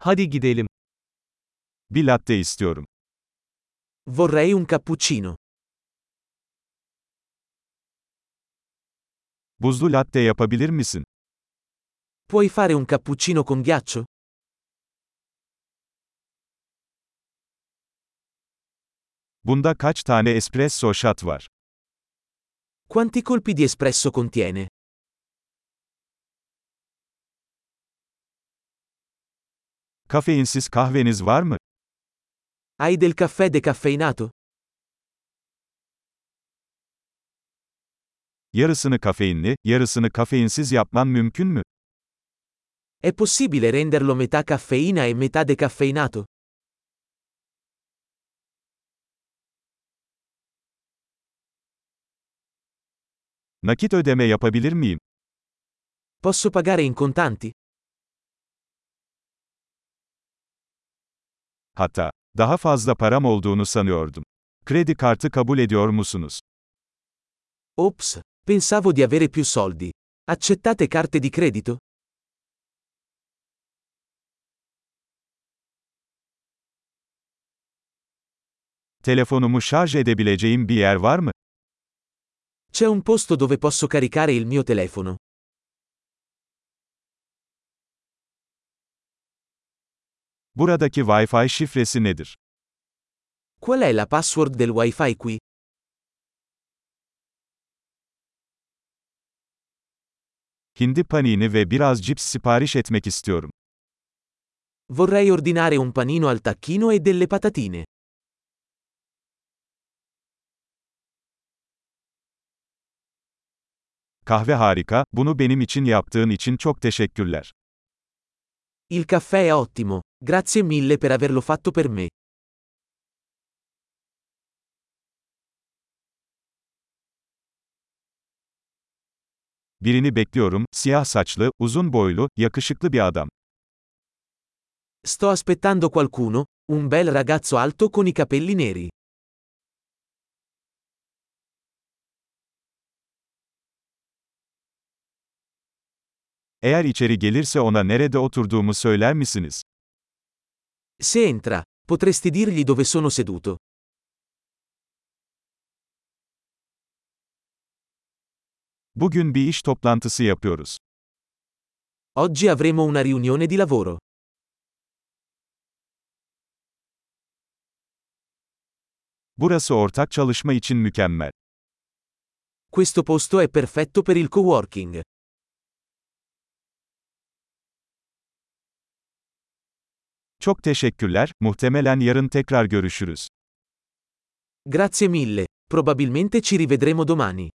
Hadi gidelim. Bir latte istiyorum. Vorrei un cappuccino. Buzlu latte yapabilir misin? Puoi fare un cappuccino con ghiaccio? Bunda kaç tane espresso shot var? Quanti colpi di espresso contiene? Kafeinsiz kahveniz var mı? Hai del caffè decaffeinato? Yarısını kafeinli, yarısını kafeinsiz yapman mümkün mü? È possibile renderlo metà caffeina e metà decaffeinato? Nakit ödeme yapabilir miyim? Posso pagare in contanti? Hatta, daha fazla param olduğunu sanıyordum. Kredi kartı kabul ediyor musunuz? Ops, pensavo di avere più soldi. Accettate carte di credito? Telefonumu şarj edebileceğim bir yer var mı? C'è un posto dove posso caricare il mio telefono. Buradaki Wi-Fi şifresi nedir? Qual è la password del Wi-Fi qui? Hindi panini ve biraz cips sipariş etmek istiyorum. Vorrei ordinare un panino al tacchino e delle patatine. Kahve harika, bunu benim için yaptığın için çok teşekkürler. Il caffè è ottimo, grazie mille per averlo fatto per me. Birini bekliyorum, siyah saçlı, uzun boylu, yakışıklı bir adam. Sto aspettando qualcuno, un bel ragazzo alto con i capelli neri. Eğer içeri gelirse ona nerede oturduğumu söyler misiniz? Se entra, potresti dirgli dove sono seduto. Bugün bir iş toplantısı yapıyoruz. Oggi avremo una riunione di lavoro. Burası ortak çalışma için mükemmel. Questo posto è perfetto per il coworking. Çok teşekkürler, muhtemelen yarın tekrar görüşürüz. Grazie mille, probabilmente ci rivedremo domani.